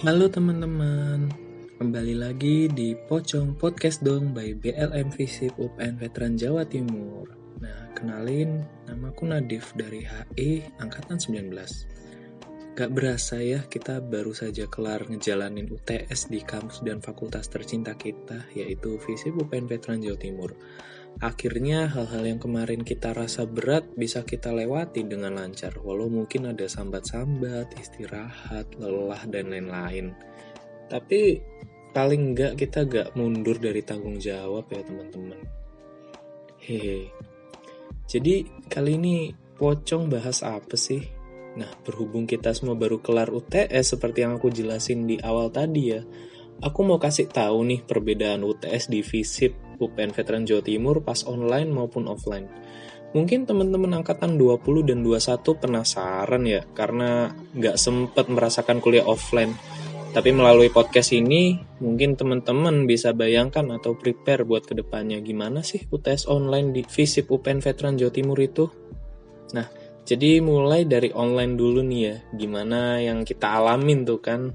Halo teman-teman, kembali lagi di Pocong Podcast Dong by BLM Visip UPN Veteran Jawa Timur. Nah, kenalin, namaku Nadif dari HI Angkatan 19. Gak berasa ya, kita baru saja kelar ngejalanin UTS di kampus dan fakultas tercinta kita, yaitu Visip UPN Veteran Jawa Timur. Akhirnya hal-hal yang kemarin kita rasa berat bisa kita lewati dengan lancar, walau mungkin ada sambat-sambat, istirahat, lelah, dan lain-lain. Tapi paling enggak kita gak mundur dari tanggung jawab ya teman-teman. Hehe. Jadi kali ini pocong bahas apa sih? Nah, berhubung kita semua baru kelar UTS seperti yang aku jelasin di awal tadi ya, aku mau kasih tahu nih perbedaan UTS di FISIP UPN Veteran Jawa Timur pas online maupun offline. Mungkin teman-teman angkatan 20 dan 21 penasaran ya, karena nggak sempat merasakan kuliah offline. Tapi melalui podcast ini, mungkin teman-teman bisa bayangkan atau prepare buat ke depannya gimana sih UTS online di FISIP UPN Veteran Jawa Timur itu. Nah, jadi mulai dari online dulu nih ya, gimana yang kita alamin tuh kan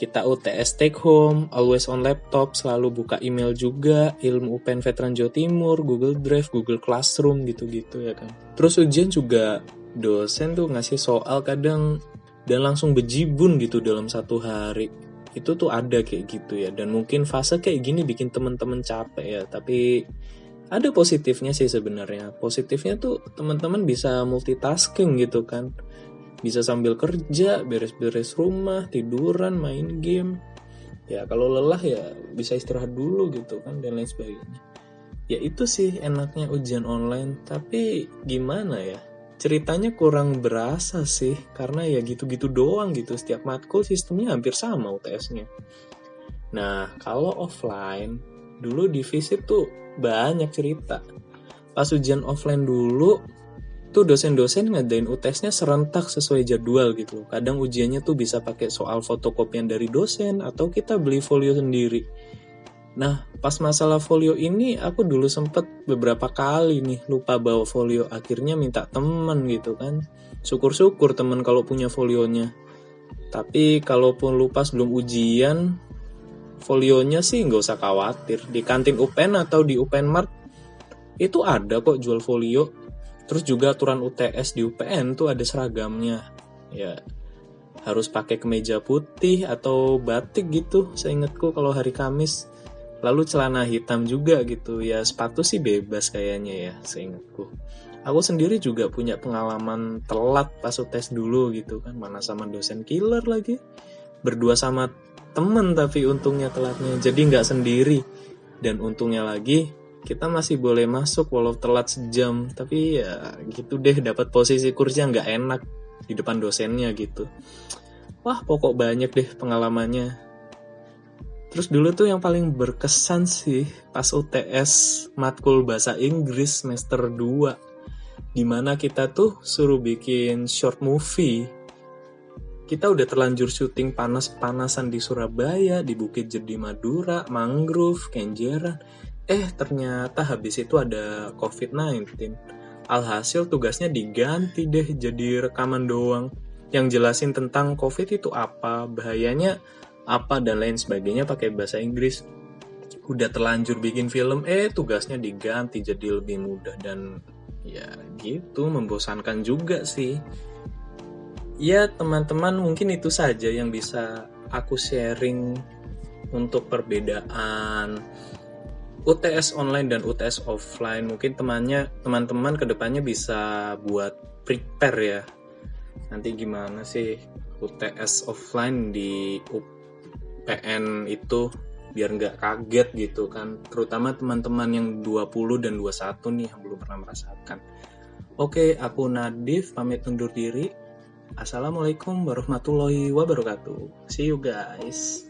kita UTS take home, always on laptop, selalu buka email juga, ilmu UPN Veteran Jawa Timur, Google Drive, Google Classroom gitu-gitu ya kan. Terus ujian juga dosen tuh ngasih soal kadang dan langsung bejibun gitu dalam satu hari. Itu tuh ada kayak gitu ya. Dan mungkin fase kayak gini bikin temen-temen capek ya. Tapi ada positifnya sih sebenarnya. Positifnya tuh teman-teman bisa multitasking gitu kan bisa sambil kerja, beres-beres rumah, tiduran, main game. Ya kalau lelah ya bisa istirahat dulu gitu kan dan lain sebagainya. Ya itu sih enaknya ujian online, tapi gimana ya? Ceritanya kurang berasa sih, karena ya gitu-gitu doang gitu. Setiap matkul sistemnya hampir sama UTS-nya. Nah, kalau offline, dulu di visit tuh banyak cerita. Pas ujian offline dulu, tuh dosen-dosen ngadain UTS-nya serentak sesuai jadwal gitu. Kadang ujiannya tuh bisa pakai soal fotokopian dari dosen atau kita beli folio sendiri. Nah, pas masalah folio ini aku dulu sempet beberapa kali nih lupa bawa folio. Akhirnya minta temen gitu kan. Syukur-syukur temen kalau punya folionya. Tapi kalaupun lupa sebelum ujian, folionya sih nggak usah khawatir. Di kantin UPN atau di UPN Mart itu ada kok jual folio Terus juga aturan UTS di UPN tuh ada seragamnya. Ya, harus pakai kemeja putih atau batik gitu, seingatku kalau hari Kamis. Lalu celana hitam juga gitu, ya sepatu sih bebas kayaknya ya, seingatku. Aku sendiri juga punya pengalaman telat pas UTS dulu gitu kan, mana sama dosen killer lagi. Berdua sama temen tapi untungnya telatnya, jadi nggak sendiri. Dan untungnya lagi, kita masih boleh masuk walau telat sejam tapi ya gitu deh dapat posisi kursi yang nggak enak di depan dosennya gitu. Wah pokok banyak deh pengalamannya. Terus dulu tuh yang paling berkesan sih pas UTS matkul bahasa Inggris semester 2 di mana kita tuh suruh bikin short movie. Kita udah terlanjur syuting panas-panasan di Surabaya, di Bukit Jadi Madura, Mangrove, Kenjeran Eh, ternyata habis itu ada COVID-19. Alhasil tugasnya diganti deh jadi rekaman doang. Yang jelasin tentang COVID itu apa, bahayanya apa, dan lain sebagainya pakai bahasa Inggris. Udah terlanjur bikin film, eh tugasnya diganti jadi lebih mudah dan ya gitu membosankan juga sih. Ya teman-teman mungkin itu saja yang bisa aku sharing untuk perbedaan UTS online dan UTS offline. Mungkin temannya teman-teman ke depannya bisa buat prepare ya. Nanti gimana sih UTS offline di UPN itu biar nggak kaget gitu kan. Terutama teman-teman yang 20 dan 21 nih yang belum pernah merasakan. Oke aku Nadif pamit undur diri. Assalamualaikum warahmatullahi wabarakatuh. See you guys